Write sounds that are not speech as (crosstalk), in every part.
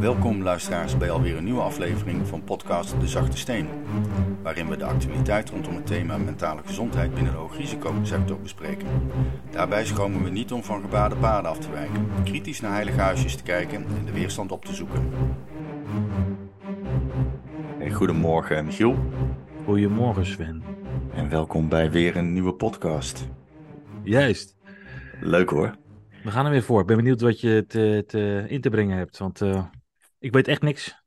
Welkom luisteraars bij alweer een nieuwe aflevering van podcast De Zachte Steen, waarin we de actualiteit rondom het thema mentale gezondheid binnen de hoogrisicosector bespreken. Daarbij schromen we niet om van gebaarde paden af te wijken, kritisch naar heilige huisjes te kijken en de weerstand op te zoeken. Hey, goedemorgen Michiel. Goedemorgen Sven. En welkom bij weer een nieuwe podcast. Juist. Leuk hoor. We gaan er weer voor. Ik ben benieuwd wat je te, te in te brengen hebt, want uh, ik weet echt niks.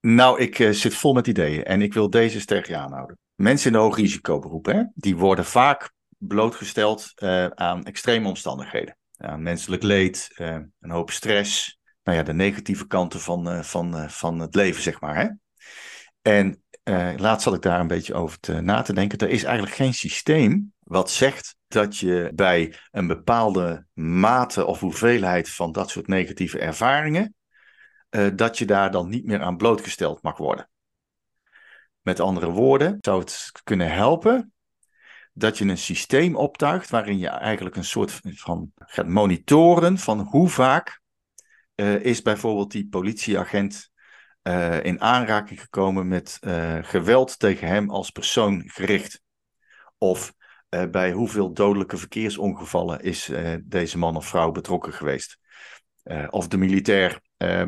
Nou, ik uh, zit vol met ideeën en ik wil deze sterk aanhouden. Mensen in de hoogrisicoberoepen, hè, die worden vaak blootgesteld uh, aan extreme omstandigheden. Menselijk leed, een hoop stress. Nou ja, de negatieve kanten van, van, van het leven, zeg maar. Hè? En laatst zat ik daar een beetje over te, na te denken. Er is eigenlijk geen systeem wat zegt dat je bij een bepaalde mate of hoeveelheid van dat soort negatieve ervaringen, uh, dat je daar dan niet meer aan blootgesteld mag worden. Met andere woorden, zou het kunnen helpen dat je een systeem optuigt waarin je eigenlijk een soort van gaat monitoren van hoe vaak uh, is bijvoorbeeld die politieagent uh, in aanraking gekomen met geweld tegen hem als persoon gericht. Of bij hoeveel dodelijke verkeersongevallen is deze man of vrouw betrokken geweest? Of de militair,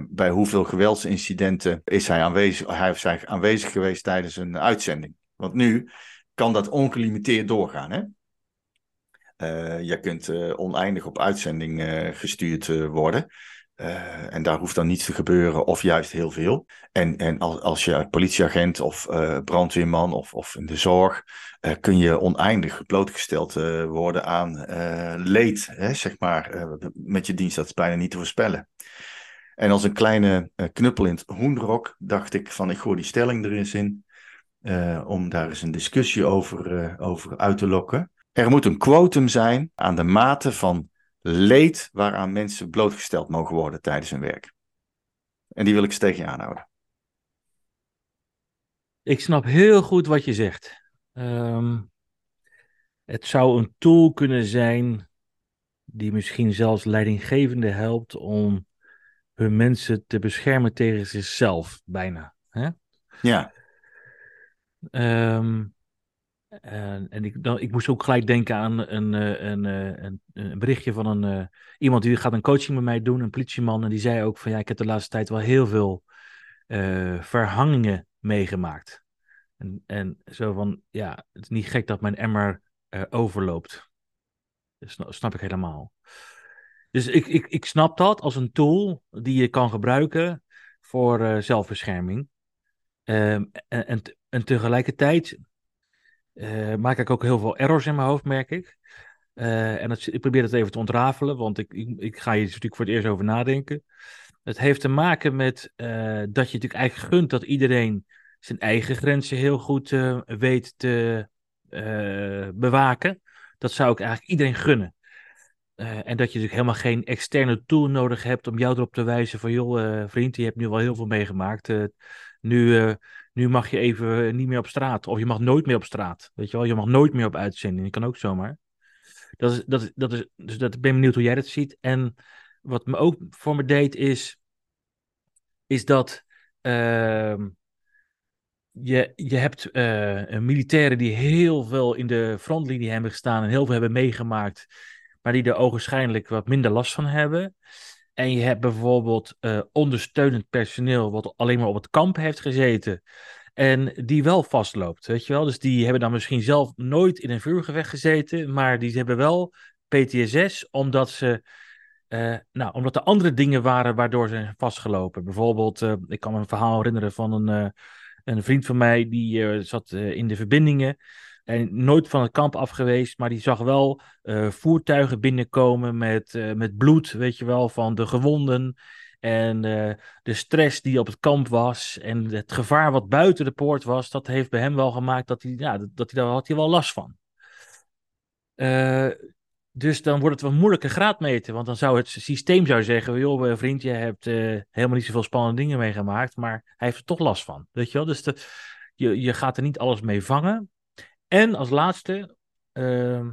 bij hoeveel geweldsincidenten is hij aanwezig, hij zij aanwezig geweest tijdens een uitzending? Want nu kan dat ongelimiteerd doorgaan. Hè? je kunt oneindig op uitzending gestuurd worden. En daar hoeft dan niets te gebeuren, of juist heel veel. En, en als, als je politieagent of brandweerman of, of in de zorg, kun je oneindig blootgesteld worden aan leed, hè, zeg maar, met je dienst. Dat is bijna niet te voorspellen. En als een kleine knuppel in het hoenderok dacht ik van, ik gooi die stelling er eens in, om daar eens een discussie over, over uit te lokken. Er moet een quotum zijn aan de mate van leed waaraan mensen blootgesteld mogen worden tijdens hun werk. En die wil ik je aanhouden. Ik snap heel goed wat je zegt. Um, het zou een tool kunnen zijn die misschien zelfs leidinggevende helpt om hun mensen te beschermen tegen zichzelf, bijna. Hè? Ja. Um, en, en ik, dan, ik moest ook gelijk denken aan een, eh, een, eh, een, een berichtje van een, uh, iemand die gaat een coaching met mij doen, een politieman. En die zei ook van ja, ik heb de laatste tijd wel heel veel uh, verhangingen meegemaakt. En, en zo van ja, het is niet gek dat mijn emmer overloopt. Dat snap ik helemaal. Dus ik, ik, ik snap dat als een tool die je kan gebruiken voor zelfbescherming. Um, en, en, tegelijkertijd uh, maak ik ook heel veel errors in mijn hoofd, merk ik. Uh, en dat, ik probeer het even te ontrafelen, want ik, ik, ik, ga hier natuurlijk voor het eerst over nadenken. Het heeft te maken met dat je natuurlijk eigenlijk gunt dat iedereen zijn eigen grenzen heel goed weet te bewaken. Dat zou ik eigenlijk iedereen gunnen. En dat je natuurlijk helemaal geen externe tool nodig hebt om jou erop te wijzen van joh, vriend, je hebt nu wel heel veel meegemaakt. nu nu mag je even niet meer op straat. Of je mag nooit meer op straat. Weet je wel, je mag nooit meer op uitzending. Je kan ook zomaar. Dat is, dat, dat is, dus dat, ik ben benieuwd hoe jij dat ziet. En wat me ook voor me deed is, is dat uh, je, je hebt militairen die heel veel in de frontlinie hebben gestaan en heel veel hebben meegemaakt, maar die er ogenschijnlijk wat minder last van hebben. En je hebt bijvoorbeeld uh, ondersteunend personeel wat alleen maar op het kamp heeft gezeten. En die wel vastloopt, weet je wel. Dus die hebben dan misschien zelf nooit in een vuurgevecht gezeten. Maar die hebben wel PTSS omdat ze... Uh, nou, omdat er andere dingen waren waardoor ze zijn vastgelopen. Bijvoorbeeld, uh, ik kan me een verhaal herinneren van een, een vriend van mij... die zat in de verbindingen... En nooit van het kamp af geweest, maar die zag wel uh, voertuigen binnenkomen met, uh, met bloed, weet je wel, van de gewonden. En uh, de stress die op het kamp was en het gevaar wat buiten de poort was, dat heeft bij hem wel gemaakt dat hij, ja, dat hij daar had hij wel last van. dus dan wordt het wel moeilijke graadmeten, want dan zou het systeem zou zeggen, joh vriend, je hebt helemaal niet zoveel spannende dingen meegemaakt, maar hij heeft er toch last van, weet je wel. Dus de, je, je gaat er niet alles mee vangen, en als laatste, uh,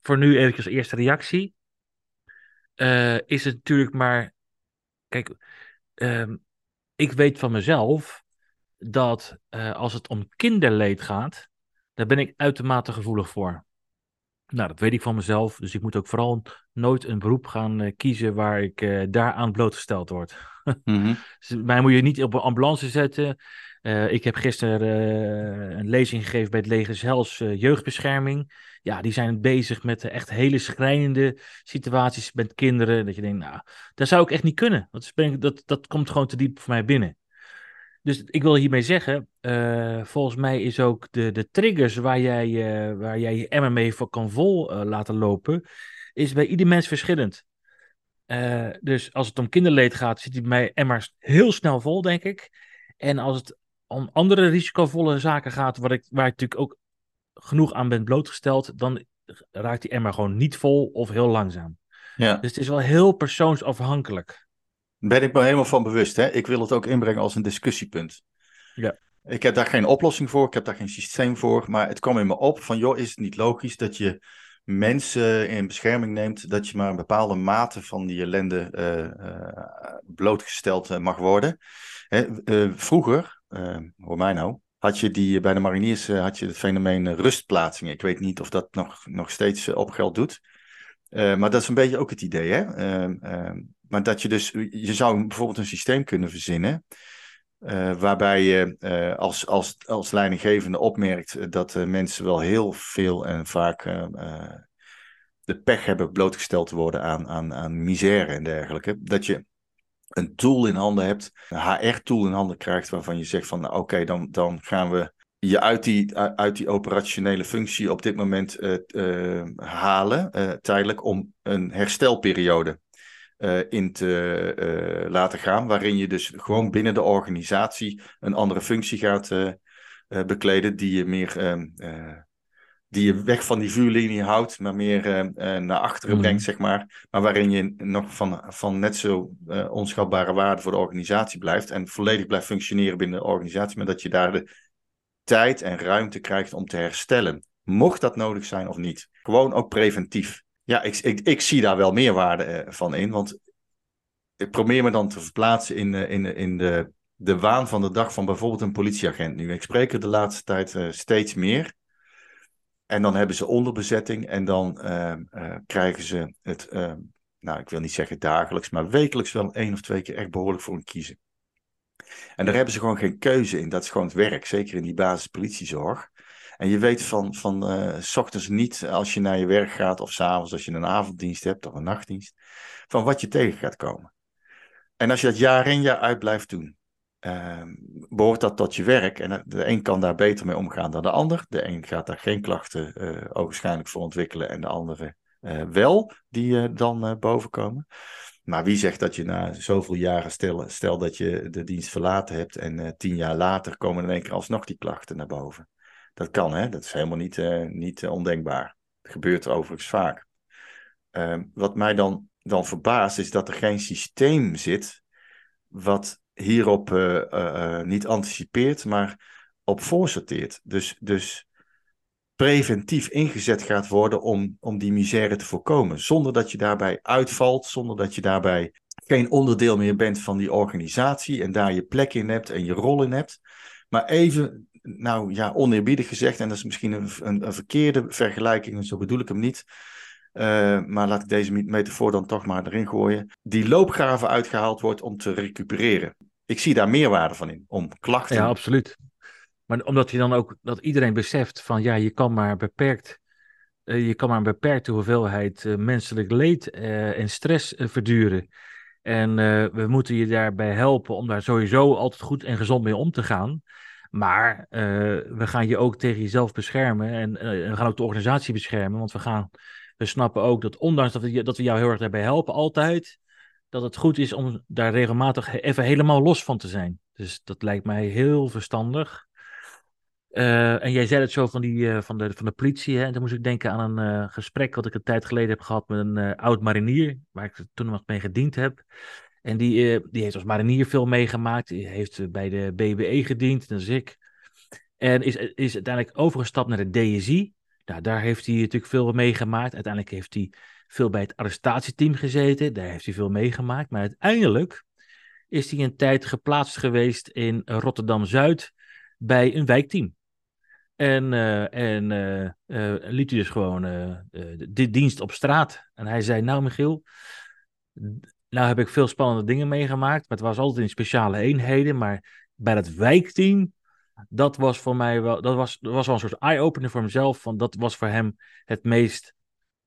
voor nu even eerste reactie, uh, is het natuurlijk maar. Kijk, ehm, ik weet van mezelf dat eh, als het om kinderleed gaat, daar ben ik uitermate gevoelig voor. Nou, dat weet ik van mezelf. Dus ik moet ook vooral nooit een beroep gaan uh, kiezen waar ik daaraan blootgesteld word. (laughs) mm dus mij moet je niet op een ambulance zetten. Uh, ik heb gisteren een lezing gegeven bij het Leger Zelfs jeugdbescherming. Ja, die zijn bezig met echt hele schrijnende situaties met kinderen. Dat je denkt, nou, dat zou ik echt niet kunnen. Dat, dat, dat komt gewoon te diep voor mij binnen. Dus ik wil hiermee zeggen, volgens mij is ook de, de triggers waar jij, waar jij je emmer mee voor kan vol laten lopen, is bij ieder mens verschillend. dus als het om kinderleed gaat, zit die bij mij emmers heel snel vol, denk ik. En als het om andere risicovolle zaken gaat, waar ik, waar ik natuurlijk ook genoeg aan ben blootgesteld, dan raakt die emmer gewoon niet vol of heel langzaam. Ja. Dus het is wel heel persoonsafhankelijk. Ben ik me helemaal van bewust. Hè? Ik wil het ook inbrengen als een discussiepunt. Ja. Ik heb daar geen oplossing voor, ik heb daar geen systeem voor, maar het kwam in me op van, joh, is het niet logisch dat je mensen in bescherming neemt, dat je maar een bepaalde mate van die ellende uh, uh, blootgesteld uh, mag worden. Hè, vroeger, hoor mij nou, had je die, bij de mariniers had je het fenomeen rustplaatsingen. Ik weet niet of dat nog, nog steeds op geld doet. maar dat is een beetje ook het idee, hè? Ehm, ehm, maar dat je dus, je zou bijvoorbeeld een systeem kunnen verzinnen. Uh, waarbij je uh, als, als, als leidinggevende opmerkt dat uh, mensen wel heel veel en vaak de pech hebben blootgesteld te worden aan, aan, aan misère en dergelijke. Dat je een tool in handen hebt, een HR-tool in handen krijgt waarvan je zegt van nou, oké, dan, dan gaan we je uit die, uit die operationele functie op dit moment halen, tijdelijk, om een herstelperiode in te laten gaan. Waarin je dus gewoon binnen de organisatie een andere functie gaat bekleden. Die je meer ehm, die je weg van die vuurlinie houdt, maar meer naar achteren mhm. brengt, zeg maar. Maar waarin je nog van, van net zo onschatbare waarde voor de organisatie blijft. En volledig blijft functioneren binnen de organisatie. Maar dat je daar de tijd en ruimte krijgt om te herstellen. Mocht dat nodig zijn of niet. Gewoon ook preventief. Ja, ik, ik, ik zie daar wel meerwaarde eh, van in. Want ik probeer me dan te verplaatsen in, eh, in, in de, de waan van de dag van bijvoorbeeld een politieagent nu. Ik spreek er de laatste tijd uh, steeds meer. En dan hebben ze onderbezetting en dan uh, uh, krijgen ze het, uh, nou ik wil niet zeggen dagelijks, maar wekelijks wel één of twee keer echt behoorlijk voor een kiezen. En daar hebben ze gewoon geen keuze in. Dat is gewoon het werk, zeker in die basispolitiezorg. En je weet van, van uh, s ochtends niet als je naar je werk gaat of s'avonds als je een avonddienst hebt of een nachtdienst, van wat je tegen gaat komen. En als je dat jaar in jaar uit blijft doen, uh, behoort dat tot je werk. En de een kan daar beter mee omgaan dan de ander. De een gaat daar geen klachten uh, waarschijnlijk voor ontwikkelen en de andere uh, wel, die dan boven komen. Maar wie zegt dat je na zoveel jaren, stel, stel dat je de dienst verlaten hebt en tien jaar later komen in één keer alsnog die klachten naar boven. Dat kan, hè? Dat is helemaal niet, niet ondenkbaar. Dat gebeurt overigens vaak. Uh, wat mij dan, dan verbaast is dat er geen systeem zit wat hierop eh, niet anticipeert, maar op voorsorteert. Dus, dus preventief ingezet gaat worden om, om die misère te voorkomen. Zonder dat je daarbij uitvalt, zonder dat je daarbij geen onderdeel meer bent van die organisatie en daar je plek in hebt en je rol in hebt. Maar even nou ja, oneerbiedig gezegd, en dat is misschien een, een, verkeerde vergelijking, en zo bedoel ik hem niet. Maar laat ik deze metafoor dan toch maar erin gooien. Die loopgraven uitgehaald wordt om te recupereren. Ik zie daar meerwaarde van in, om klachten. Ja, absoluut. Maar omdat je dan ook, dat iedereen beseft van ja, je kan maar beperkt, uh, je kan maar een beperkte hoeveelheid uh, menselijk leed en stress verduren. En we moeten je daarbij helpen om daar sowieso altijd goed en gezond mee om te gaan. Maar we gaan je ook tegen jezelf beschermen en we gaan ook de organisatie beschermen. Want we, gaan, we snappen ook dat ondanks dat we, dat we jou heel erg daarbij helpen, altijd, dat het goed is om daar regelmatig even helemaal los van te zijn. Dus dat lijkt mij heel verstandig. Uh, en jij zei het zo van, die, van, de, van de politie. Hè? En dan moest ik denken aan een gesprek wat ik een tijd geleden heb gehad met een oud marinier, waar ik toen nog mee gediend heb. En die, die heeft als marinier veel meegemaakt. Die heeft eh, bij de BBE gediend, net als ik. En is, is uiteindelijk overgestapt naar de DSI. Nou, daar heeft hij natuurlijk veel meegemaakt. Uiteindelijk heeft hij veel bij het arrestatieteam gezeten. Daar heeft hij veel meegemaakt. Maar uiteindelijk is hij een tijd geplaatst geweest in Rotterdam-Zuid bij een wijkteam. En, en uh, uh, liet hij dus gewoon de dienst op straat. En hij zei, nou Michiel, nou heb ik veel spannende dingen meegemaakt. Maar het was altijd in speciale eenheden. Maar bij dat wijkteam, dat was voor mij wel, dat was, dat was wel een soort eye-opener voor hemzelf. Want dat was voor hem het meest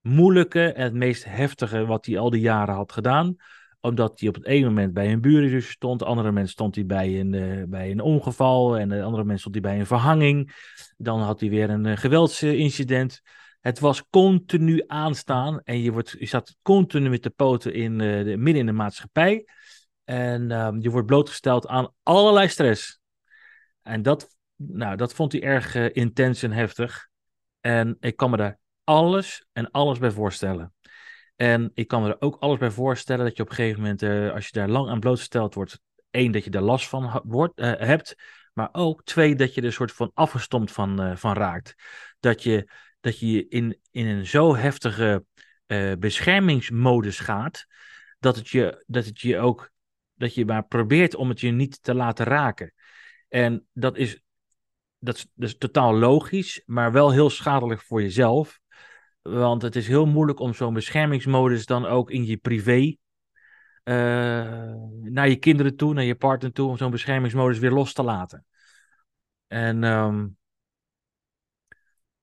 moeilijke en het meest heftige wat hij al die jaren had gedaan omdat hij op het ene moment bij een buren stond, andere moment stond hij bij een, uh, bij een ongeval en andere moment stond hij bij een verhanging. Dan had hij weer een uh, geweldsincident. Het was continu aanstaan en je, wordt, je zat continu met de poten in, uh, de, midden in de maatschappij. En um, je wordt blootgesteld aan allerlei stress. En dat, nou, dat vond hij erg intens en heftig. En ik kan me daar alles en alles bij voorstellen. En ik kan me er ook alles bij voorstellen dat je op een gegeven moment, uh, als je daar lang aan blootgesteld wordt, één, dat je er last van wordt, uh, hebt, maar ook twee, dat je er een soort van afgestompt van, uh, van raakt. Dat je, dat je in, in een zo heftige beschermingsmodus gaat, dat het, je, dat het je ook, dat je maar probeert om het je niet te laten raken. En dat is, dat is, dat is totaal logisch, maar wel heel schadelijk voor jezelf. Want het is heel moeilijk om zo'n beschermingsmodus dan ook in je privé. Uh, naar je kinderen toe, naar je partner toe, om zo'n beschermingsmodus weer los te laten. En, um,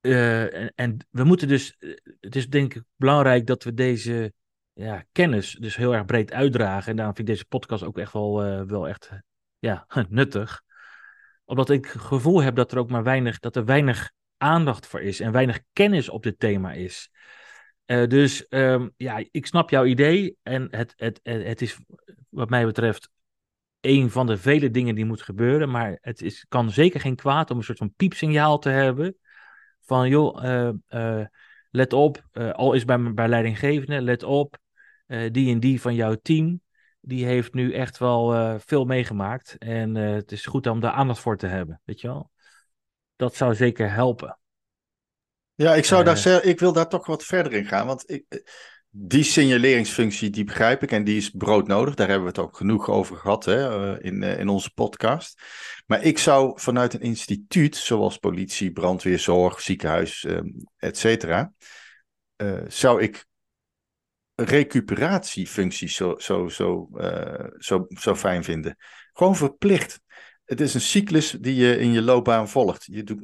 uh, en, we moeten dus. Het is denk ik belangrijk dat we deze ja, kennis dus heel erg breed uitdragen. En daarom vind ik deze podcast ook echt wel, wel echt ja, (laughs) nuttig. Omdat ik het gevoel heb dat er ook maar weinig, dat er weinig aandacht voor is en weinig kennis op dit thema is. Uh, dus um, ja, ik snap jouw idee en het, het, het is wat mij betreft een van de vele dingen die moet gebeuren, maar het is, kan zeker geen kwaad om een soort van piepsignaal te hebben van joh, uh, uh, let op, al is bij, bij leidinggevende, let op, die en die van jouw team, die heeft nu echt wel veel meegemaakt en het is goed om daar aandacht voor te hebben, weet je wel dat zou zeker helpen. Ja, ik, zou daar, uh, ik wil daar toch wat verder in gaan. Want ik, eh, die signaleringsfunctie, die begrijp ik en die is broodnodig. Daar hebben we het ook genoeg over gehad hè, eh, in, in onze podcast. Maar ik zou vanuit een instituut, zoals politie, brandweerzorg, ziekenhuis, et cetera, zou ik recuperatiefuncties zo, zo, zo, zo, zo fijn vinden. Gewoon verplicht het is een cyclus die je in je loopbaan volgt. Je, doet,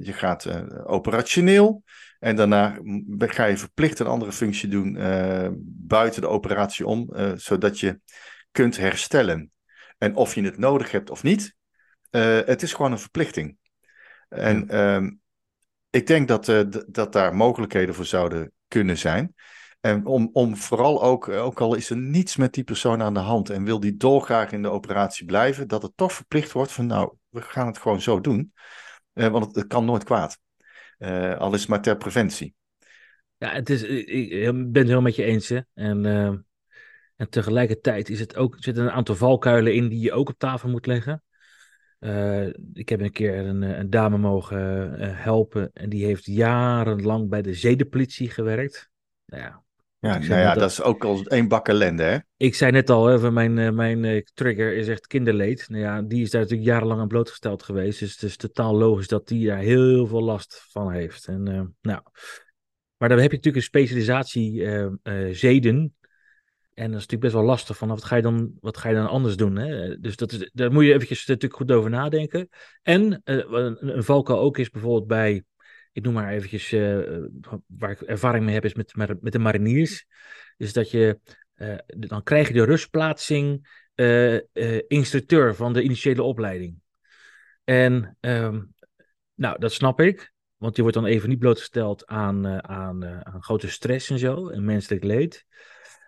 je gaat uh, operationeel en daarna ga je verplicht een andere functie doen uh, buiten de operatie om, uh, zodat je kunt herstellen. En of je het nodig hebt of niet, het is gewoon een verplichting. En ja. ik denk dat, dat daar mogelijkheden voor zouden kunnen zijn. En om, om vooral ook, eh, ook al is er niets met die persoon aan de hand en wil die dolgraag in de operatie blijven, dat het toch verplicht wordt van nou, we gaan het gewoon zo doen. Uh, want het, kan nooit kwaad. Uh, al is maar ter preventie. Ja, het is, ik ben het heel met je eens. Hè? En, uh, en tegelijkertijd is het ook, zitten een aantal valkuilen in die je ook op tafel moet leggen. ik heb een keer een, een dame mogen helpen en die heeft jarenlang bij de zedenpolitie gewerkt. Nou ja, ja, nou ja, dat is ook al één bak ellende, hè? Ik zei net al, hè, mijn, uh, mijn uh, trigger is echt kinderleed. Nou ja, die is daar natuurlijk jarenlang aan blootgesteld geweest. Dus het is totaal logisch dat die daar heel veel last van heeft. En, uh, nou. Maar dan heb je natuurlijk een specialisatie zeden. En dat is natuurlijk best wel lastig van wat ga je dan, wat ga je dan anders doen. Hè? Dus dat is, daar moet je eventjes natuurlijk goed over nadenken. En een, een valkuil ook is bijvoorbeeld bij ik noem maar eventjes, uh, waar ik ervaring mee heb, is met, met de mariniers. Dus dat je, uh, dan krijg je de rustplaatsing instructeur van de initiële opleiding. En um, nou, dat snap ik, want je wordt dan even niet blootgesteld aan, aan, aan grote stress en zo, en menselijk leed.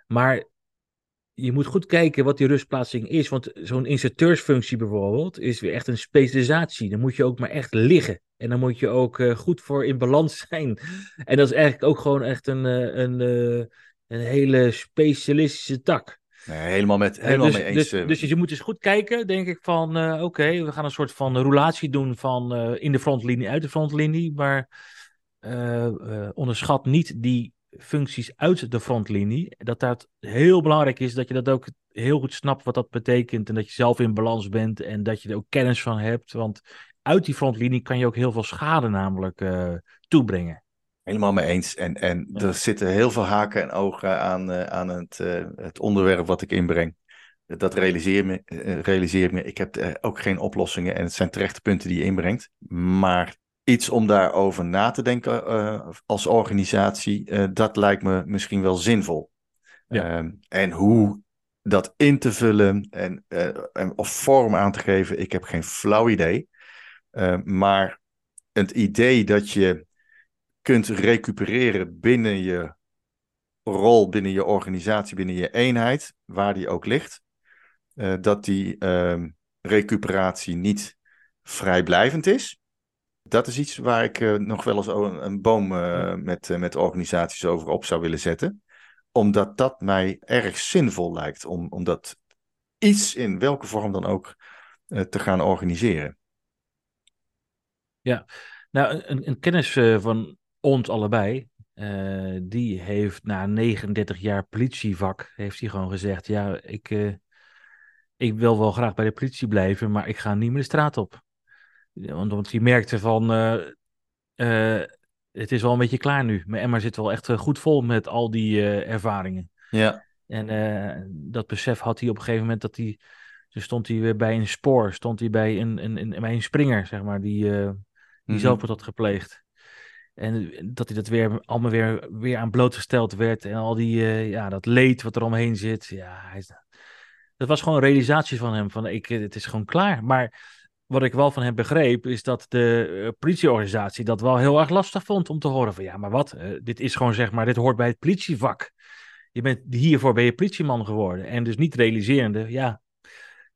Maar je moet goed kijken wat die rustplaatsing is. Want zo'n instructeursfunctie bijvoorbeeld is weer echt een specialisatie. Dan moet je ook maar echt liggen. En dan moet je ook uh, goed voor in balans (laughs) zijn. En dat is eigenlijk ook gewoon echt een, uh, een, uh, een hele specialistische tak. Nee, helemaal, met, helemaal dus, mee eens. Dus, dus, je moet eens goed kijken, denk ik, van oké, okay, we gaan een soort van roulatie doen van in de frontlinie, uit de frontlinie. Maar onderschat niet die functies uit de frontlinie. Dat dat heel belangrijk is dat je dat ook heel goed snapt wat dat betekent. En dat je zelf in balans bent en dat je er ook kennis van hebt. Want uit die frontlinie kan je ook heel veel schade namelijk uh, toebrengen. Helemaal mee eens. En, en er zitten heel veel haken en ogen aan, uh, aan het, uh, het onderwerp wat ik inbreng. Dat realiseer, me, realiseer ik me. Ik heb ook geen oplossingen en het zijn terechte punten die je inbrengt. Maar iets om daarover na te denken als organisatie, dat lijkt me misschien wel zinvol. Ja. Ehm, en hoe dat in te vullen en, en, of vorm aan te geven, ik heb geen flauw idee. Ehm, maar het idee dat je kunt recupereren binnen je rol, binnen je organisatie, binnen je eenheid, waar die ook ligt, uh, dat die uh, recuperatie niet vrijblijvend is. Dat is iets waar ik uh, nog wel eens een, een boom met, met organisaties over op zou willen zetten. Omdat dat mij erg zinvol lijkt om, om dat iets in welke vorm dan ook te gaan organiseren. Ja, nou, een, een kennis van ons allebei, uh, die heeft na 39 jaar politievak, heeft hij gewoon gezegd, ja, ik, uh, ik wil wel graag bij de politie blijven, maar ik ga niet meer de straat op. Want, want hij merkte van, uh, het is wel een beetje klaar nu. Mijn emmer zit wel echt goed vol met al die ervaringen. Ja. En dat besef had hij op een gegeven moment dat hij, dus stond hij weer bij een spoor, stond hij bij een, een, een, bij een springer, zeg maar, die, die mm -hmm. zelf had gepleegd. En dat hij dat weer allemaal weer, weer aan blootgesteld werd. En al die, uh, ja, dat leed wat er omheen zit. Ja, hij, dat was gewoon een realisatie van hem. Van ik, het is gewoon klaar. Maar wat ik wel van hem begreep, is dat de uh, politieorganisatie dat wel heel erg lastig vond om te horen van ja, maar wat? Uh, dit is gewoon zeg maar, dit hoort bij het politievak. Je bent hiervoor ben je politieman geworden. En dus niet realiserende, ja,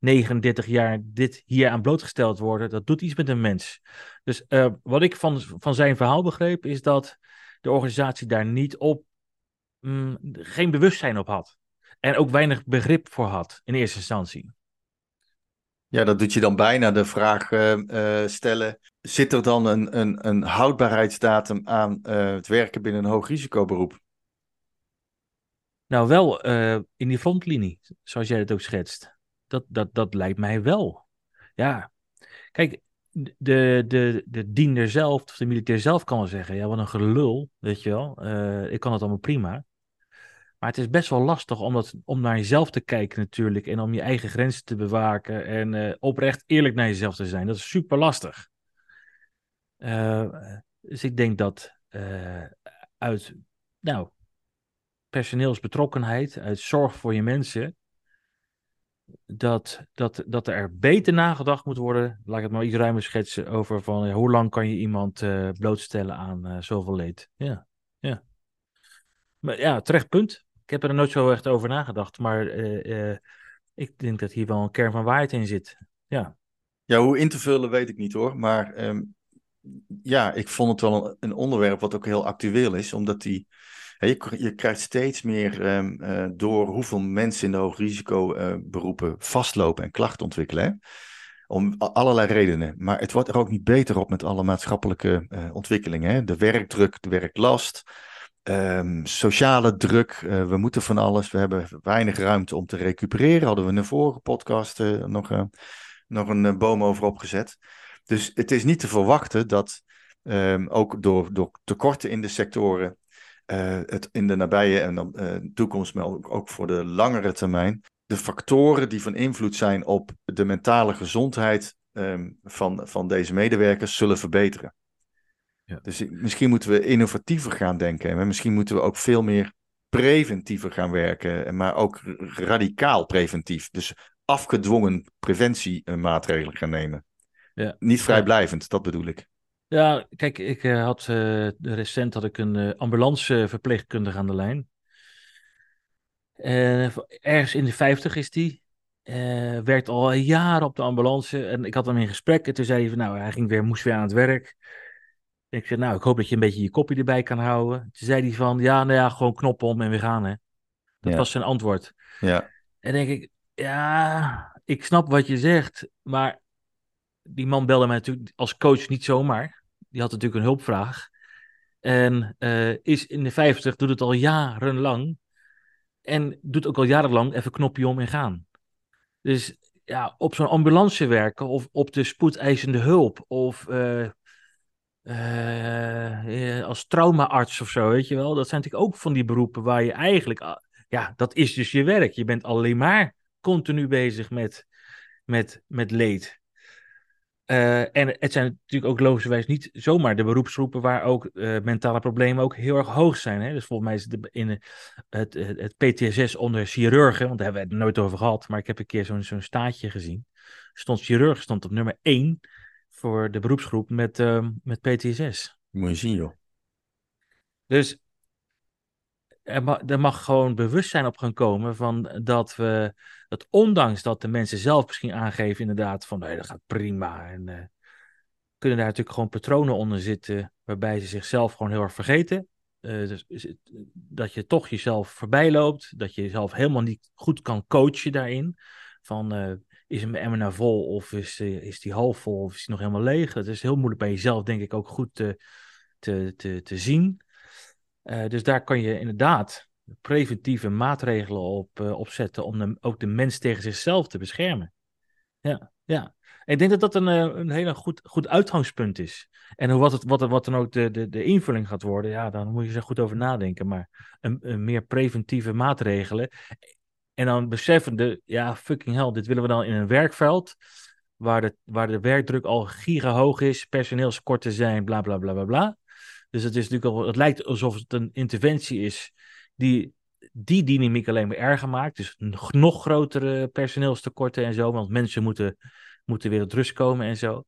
39 jaar dit hier aan blootgesteld worden, dat doet iets met een mens. Dus uh, wat ik van, van zijn verhaal begreep, is dat de organisatie daar niet op, mm, geen bewustzijn op had. En ook weinig begrip voor had in eerste instantie. Ja, dat doet je dan bijna de vraag uh, uh, stellen. Zit er dan een, een, een houdbaarheidsdatum aan het werken binnen een hoogrisicoberoep? Nou, wel in die frontlinie, zoals jij het ook schetst. Dat, dat, dat lijkt mij wel. Ja, kijk, de, de, de diender zelf, of de militair zelf kan wel zeggen, ja, wat een gelul, weet je wel. Uh, ik kan het allemaal prima. Maar het is best wel lastig om, dat, om naar jezelf te kijken natuurlijk. En om je eigen grenzen te bewaken. En uh, oprecht eerlijk naar jezelf te zijn. Dat is super lastig. Uh, dus ik denk dat uit nou, personeelsbetrokkenheid, uit zorg voor je mensen dat, dat, dat er beter nagedacht moet worden, laat ik het maar iets ruimer schetsen, over van hoe lang kan je iemand uh, blootstellen aan uh, zoveel leed. Ja, ja. Maar ja, terecht punt. Ik heb er nooit zo echt over nagedacht, maar uh, ik denk dat hier wel een kern van waarheid in zit. Ja. Ja, hoe in te vullen weet ik niet hoor, maar um, ja, ik vond het wel een, onderwerp wat ook heel actueel is, omdat die je, je krijgt steeds meer um, uh, door hoeveel mensen in de hoogrisicoberoepen uh, vastlopen en klachten ontwikkelen. Om allerlei redenen. Maar het wordt er ook niet beter op met alle maatschappelijke uh, ontwikkelingen. De werkdruk, de werklast, um, sociale druk. We moeten van alles. We hebben weinig ruimte om te recupereren. Hadden we in de vorige podcast nog, nog een boom over opgezet. Dus het is niet te verwachten dat um, ook door, door tekorten in de sectoren uh, het in de nabije en uh, toekomst, maar ook, ook voor de langere termijn, de factoren die van invloed zijn op de mentale gezondheid um, van, van deze medewerkers zullen verbeteren. Ja. Dus misschien moeten we innovatiever gaan denken. En misschien moeten we ook veel meer preventiever gaan werken, maar ook radicaal preventief. Dus afgedwongen preventiemaatregelen gaan nemen. Ja. Niet vrijblijvend, dat bedoel ik. Ja, kijk, ik uh, had uh, recent had ik een uh, ambulanceverpleegkundige aan de lijn. ergens in de 50 is die. werkt al jaren op de ambulance. En ik had hem in gesprek. En toen zei hij van, nou, hij ging weer, moest weer aan het werk. En ik zei, nou, ik hoop dat je een beetje je kopje erbij kan houden. Toen zei hij van, ja, nou ja, gewoon knop om en we gaan, hè. Dat ja. was zijn antwoord. Ja. En denk ik, ja, ik snap wat je zegt, maar die man belde mij natuurlijk als coach niet zomaar. Die had natuurlijk een hulpvraag. En is in de 50, doet het al jarenlang. En doet ook al jarenlang even knopje om en gaan. Dus ja, op zo'n ambulance werken of op de spoedeisende hulp of uh, uh, als traumaarts of zo, weet je wel. Dat zijn natuurlijk ook van die beroepen waar je eigenlijk, ja, dat is dus je werk. Je bent alleen maar continu bezig met, met, met leed. Uh, en het zijn natuurlijk ook logischerwijs niet zomaar de beroepsgroepen waar ook uh, mentale problemen ook heel erg hoog zijn. Hè? Dus volgens mij is het in het, het, het PTSS onder chirurgen, want daar hebben we het nooit over gehad, maar ik heb een keer zo'n zo'n staatje gezien. Stond chirurg stond op nummer 1 voor de beroepsgroep met, uh, met PTSS. Moet je zien, joh. Dus er mag, gewoon bewustzijn op gaan komen van dat we, dat ondanks dat de mensen zelf misschien aangeven inderdaad van nee, dat gaat prima en uh, kunnen daar natuurlijk gewoon patronen onder zitten waarbij ze zichzelf gewoon heel erg vergeten. Uh, dus, dat je toch jezelf voorbij loopt, dat je jezelf helemaal niet goed kan coachen daarin. Van is een emmer nou vol of is, is die half vol of is die nog helemaal leeg? Dat is heel moeilijk bij jezelf, denk ik, ook goed te, te, te, te zien. Uh, dus daar kan je inderdaad preventieve maatregelen op, uh, op zetten om ook de mens tegen zichzelf te beschermen. Ja, ja. ik denk dat dat een, eh, een hele goed, goed uitgangspunt is. En hoe, wat, het, wat, wat dan ook de, de, de invulling gaat worden, ja, dan moet je er goed over nadenken. Maar een, meer preventieve maatregelen. En dan beseffende, ja, fucking hell, dit willen we dan in een werkveld. Waar de, waar de werkdruk al gigahoog is, personeelskorten zijn, bla bla bla bla bla. Dus het, is natuurlijk al, het lijkt alsof het een interventie is die die dynamiek alleen maar erger maakt. Dus nog grotere personeelstekorten en zo, want mensen moeten, moeten weer tot rust komen en zo.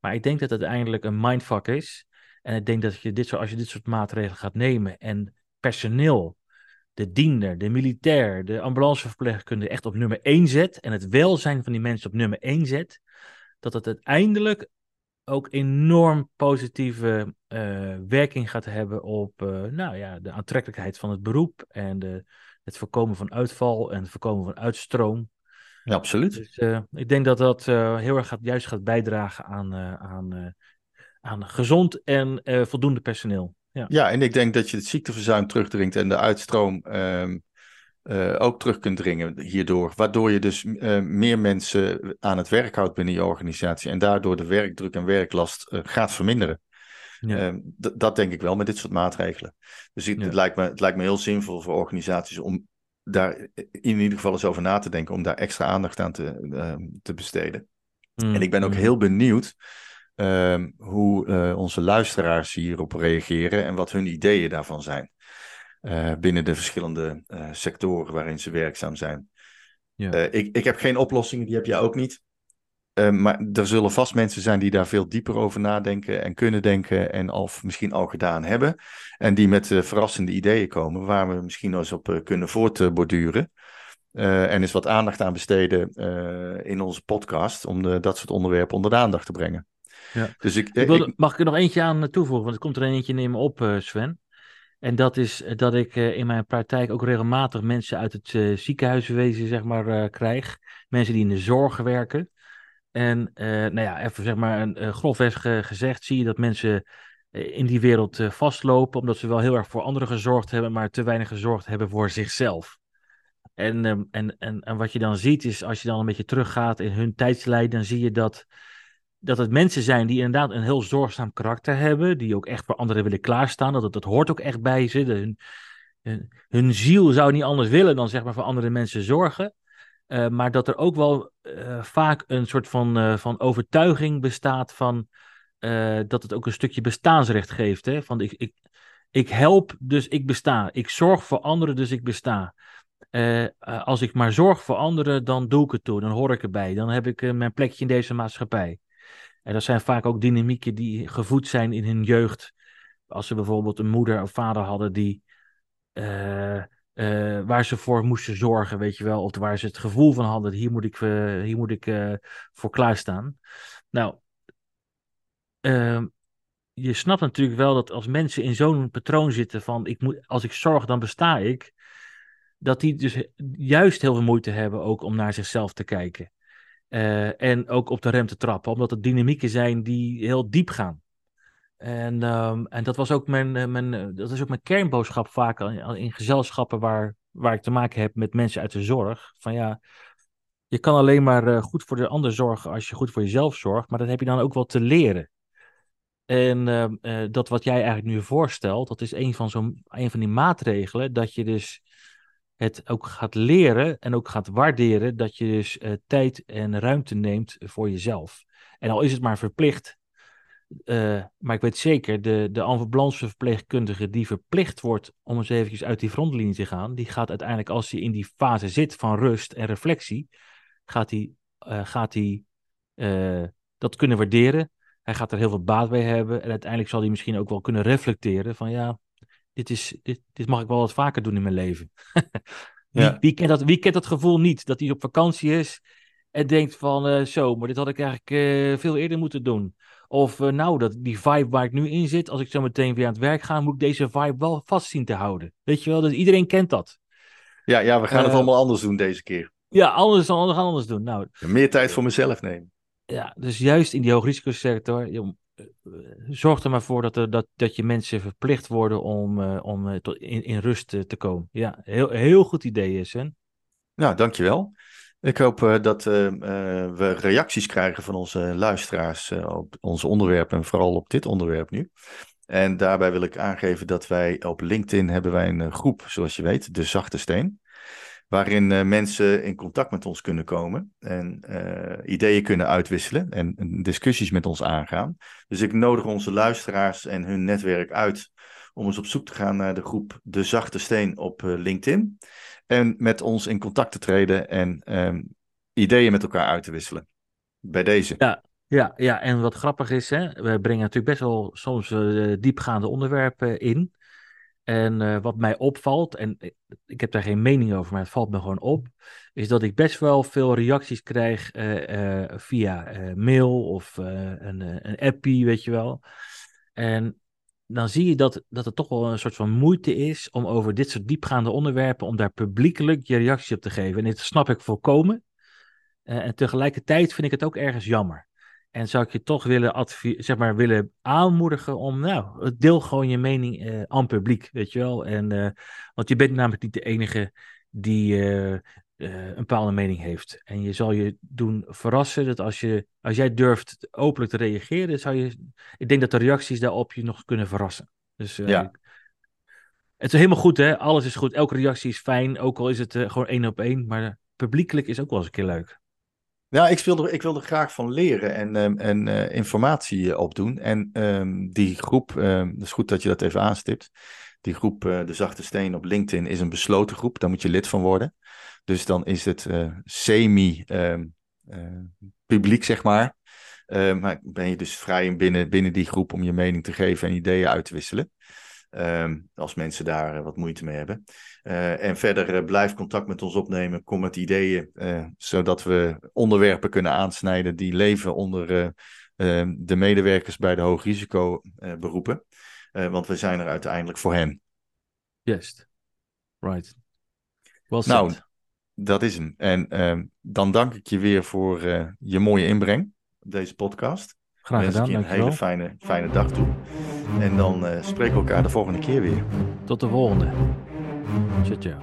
Maar ik denk dat het uiteindelijk een mindfuck is. En ik denk dat je dit als je dit soort maatregelen gaat nemen en personeel, de diender, de militair, de ambulanceverpleegkundige echt op nummer 1 zet en het welzijn van die mensen op nummer 1 zet, dat het uiteindelijk ook enorm positieve uh, werking gaat hebben op uh, nou ja, de aantrekkelijkheid van het beroep en de, het voorkomen van uitval en het voorkomen van uitstroom. Ja, absoluut. Dus uh, ik denk dat dat heel erg gaat, juist gaat bijdragen aan, aan, aan gezond en voldoende personeel. Ja. ja, en ik denk dat je het ziekteverzuim terugdringt en de uitstroom um, uh, ook terug kunt dringen hierdoor. Waardoor je dus uh, meer mensen aan het werk houdt binnen je organisatie. En daardoor de werkdruk en werklast uh, gaat verminderen. Ja. Ehm, dat denk ik wel met dit soort maatregelen. Dus ik, ja. het, lijkt me, het lijkt me heel zinvol voor organisaties om daar in ieder geval eens over na te denken. Om daar extra aandacht aan te, ehm, te besteden. Mm. En ik ben ook mm. heel benieuwd. Ehm, hoe onze luisteraars hierop reageren en wat hun ideeën daarvan zijn. Uh, binnen de verschillende uh, sectoren waarin ze werkzaam zijn. Ja. Uh, ik, ik heb geen oplossingen, die heb jij ook niet. maar er zullen vast mensen zijn die daar veel dieper over nadenken en kunnen denken en of misschien al gedaan hebben. En die met verrassende ideeën komen waar we misschien nog eens op kunnen voortborduren. en eens wat aandacht aan besteden in onze podcast om de, dat soort onderwerpen onder de aandacht te brengen. Ja. Dus ik, ik wil, mag ik er nog eentje aan toevoegen? Want er komt er een eentje nemen op, Sven. En dat is eh, dat ik uh, in mijn praktijk ook regelmatig mensen uit het uh, ziekenhuiswezen zeg maar, krijg. Mensen die in de zorg werken. En nou ja, even zeg maar een, grofweg gezegd zie je dat mensen in die wereld vastlopen. Omdat ze wel heel erg voor anderen gezorgd hebben, maar te weinig gezorgd hebben voor zichzelf. En, ehm, en, en, en wat je dan ziet is, als je dan een beetje teruggaat in hun tijdslijn, dan zie je dat dat het mensen zijn die inderdaad een heel zorgzaam karakter hebben, die ook echt voor anderen willen klaarstaan, dat het, dat hoort ook echt bij ze. hun, hun, ziel zou niet anders willen dan zeg maar voor andere mensen zorgen. Uh, maar dat er ook wel uh, vaak een soort van, uh, van overtuiging bestaat van dat het ook een stukje bestaansrecht geeft. Hè? Van ik, ik, ik help, dus ik besta. Ik zorg voor anderen, dus ik besta. als ik maar zorg voor anderen, dan doe ik het toe. Dan hoor ik erbij. Dan heb ik mijn plekje in deze maatschappij. En dat zijn vaak ook dynamieken die gevoed zijn in hun jeugd. Als ze bijvoorbeeld een moeder of vader hadden die. Uh, uh, waar ze voor moesten zorgen, weet je wel. Of waar ze het gevoel van hadden: hier moet ik, uh, hier moet ik voor klaarstaan. Nou, ehm, je snapt natuurlijk wel dat als mensen in zo'n patroon zitten van: ik moet, als ik zorg, dan besta ik. Dat die dus juist heel veel moeite hebben ook om naar zichzelf te kijken. Uh, en ook op de rem te trappen, omdat het dynamieken zijn die heel diep gaan. En, ehm, en dat was ook mijn, eh, mijn, eh, dat is ook mijn kernboodschap vaak in gezelschappen waar, waar ik te maken heb met mensen uit de zorg. Van ja, je kan alleen maar goed voor de ander zorgen als je goed voor jezelf zorgt, maar dat heb je dan ook wel te leren. En ehm, dat wat jij eigenlijk nu voorstelt, dat is een van, een van die maatregelen, dat je dus het ook gaat leren en ook gaat waarderen dat je dus tijd en ruimte neemt voor jezelf. En al is het maar verplicht, uh, maar ik weet zeker, de, de ambulanceverpleegkundige die verplicht wordt om eens eventjes uit die frontlinie te gaan, die gaat uiteindelijk, als hij in die fase zit van rust en reflectie, gaat hij, gaat hij dat kunnen waarderen. Hij gaat er heel veel baat bij hebben en uiteindelijk zal hij misschien ook wel kunnen reflecteren van ja, dit, is, dit, dit mag ik wel wat vaker doen in mijn leven. (laughs) wie, ja. wie, kent dat, wie kent dat gevoel niet, dat hij op vakantie is en denkt van zo, maar dit had ik eigenlijk veel eerder moeten doen. Of uh, nou, dat, die vibe waar ik nu in zit, als ik zo meteen weer aan het werk ga, moet ik deze vibe wel vast zien te houden. Weet je wel, dus iedereen kent dat. Ja, ja we gaan het eh, allemaal anders doen deze keer. Ja, anders, we gaan anders doen. Nou, meer tijd voor mezelf nemen. Ja, dus juist in die hoogrisicosector, zorg er maar voor dat, er, dat, dat je mensen verplicht worden om, uh, om tot in, in rust te komen. Ja, heel, heel goed idee, Sven. Nou, dankjewel. Ik hoop dat we reacties krijgen van onze luisteraars op onze onderwerpen en vooral op dit onderwerp nu. En daarbij wil ik aangeven dat wij op LinkedIn hebben wij een groep, zoals je weet, de Zachte Steen. Waarin mensen in contact met ons kunnen komen en ideeën kunnen uitwisselen en discussies met ons aangaan. Dus ik nodig onze luisteraars en hun netwerk uit om eens op zoek te gaan naar de groep De Zachte Steen op LinkedIn en met ons in contact te treden en um, ideeën met elkaar uit te wisselen. Bij deze. Ja, ja, ja, en wat grappig is, hè, we brengen natuurlijk best wel soms diepgaande onderwerpen in. En uh, wat mij opvalt, en ik heb daar geen mening over, maar het valt me gewoon op, is dat ik best wel veel reacties krijg uh, via mail of een, een appie, weet je wel. En dan zie je dat, dat het toch wel een soort van moeite is om over dit soort diepgaande onderwerpen, om daar publiekelijk je reactie op te geven. En dit snap ik volkomen. En tegelijkertijd vind ik het ook ergens jammer. En zou ik je toch willen, zeg maar, willen aanmoedigen om, nou, deel gewoon je mening uh, aan publiek, weet je wel. En, uh, want je bent namelijk niet de enige die uh, een bepaalde mening heeft. En je zal je doen verrassen dat als, je, als jij durft openlijk te reageren, zou je, ik denk dat de reacties daarop je nog kunnen verrassen. Dus ja. het is helemaal goed, hè? Alles is goed. Elke reactie is fijn, ook al is het gewoon één op één. Maar publiekelijk is ook wel eens een keer leuk. Ja, ik wil er, ik wil er graag van leren en, um, en uh, informatie opdoen. En um, die groep, um, het is goed dat je dat even aanstipt. Die groep, De Zachte Steen op LinkedIn, is een besloten groep. Daar moet je lid van worden. Dus dan is het semi-publiek, zeg maar. Maar ben je dus vrij binnen, binnen die groep om je mening te geven en ideeën uit te wisselen. Um, als mensen daar uh, wat moeite mee hebben. Uh, en verder blijf contact met ons opnemen. Kom met ideeën, zodat we onderwerpen kunnen aansnijden die leven onder ehm, de medewerkers bij de hoogrisicoberoepen. want we zijn er uiteindelijk voor hen. Juist. Right. Well nou, dat is hem. En uh, dan dank ik je weer voor je mooie inbreng op deze podcast. Graag gedaan, ik je een hele fijne, fijne dag toe. En dan uh, spreken we elkaar de volgende keer weer. Tot de volgende. Ciao, ciao.